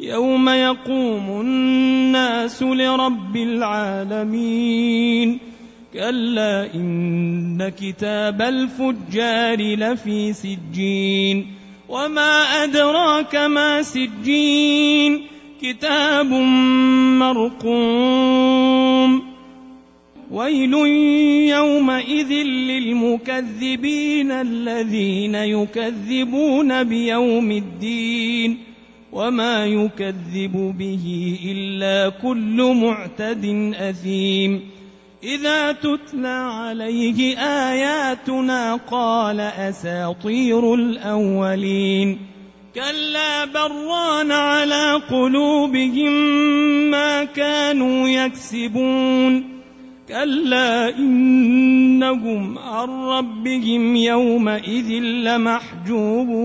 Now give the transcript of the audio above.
يوم يقوم الناس لرب العالمين كلا إن كتاب الفجار لفي سجين وما أدراك ما سجين كتاب مرقوم ويل يومئذ للمكذبين الذين يكذبون بيوم الدين وما يكذب به إلا كل معتد أثيم إذا تتلى عليه آياتنا قال أساطير الأولين كلا بران على قلوبهم ما كانوا يكسبون كلا إنهم عن ربهم يومئذ لمحجوبون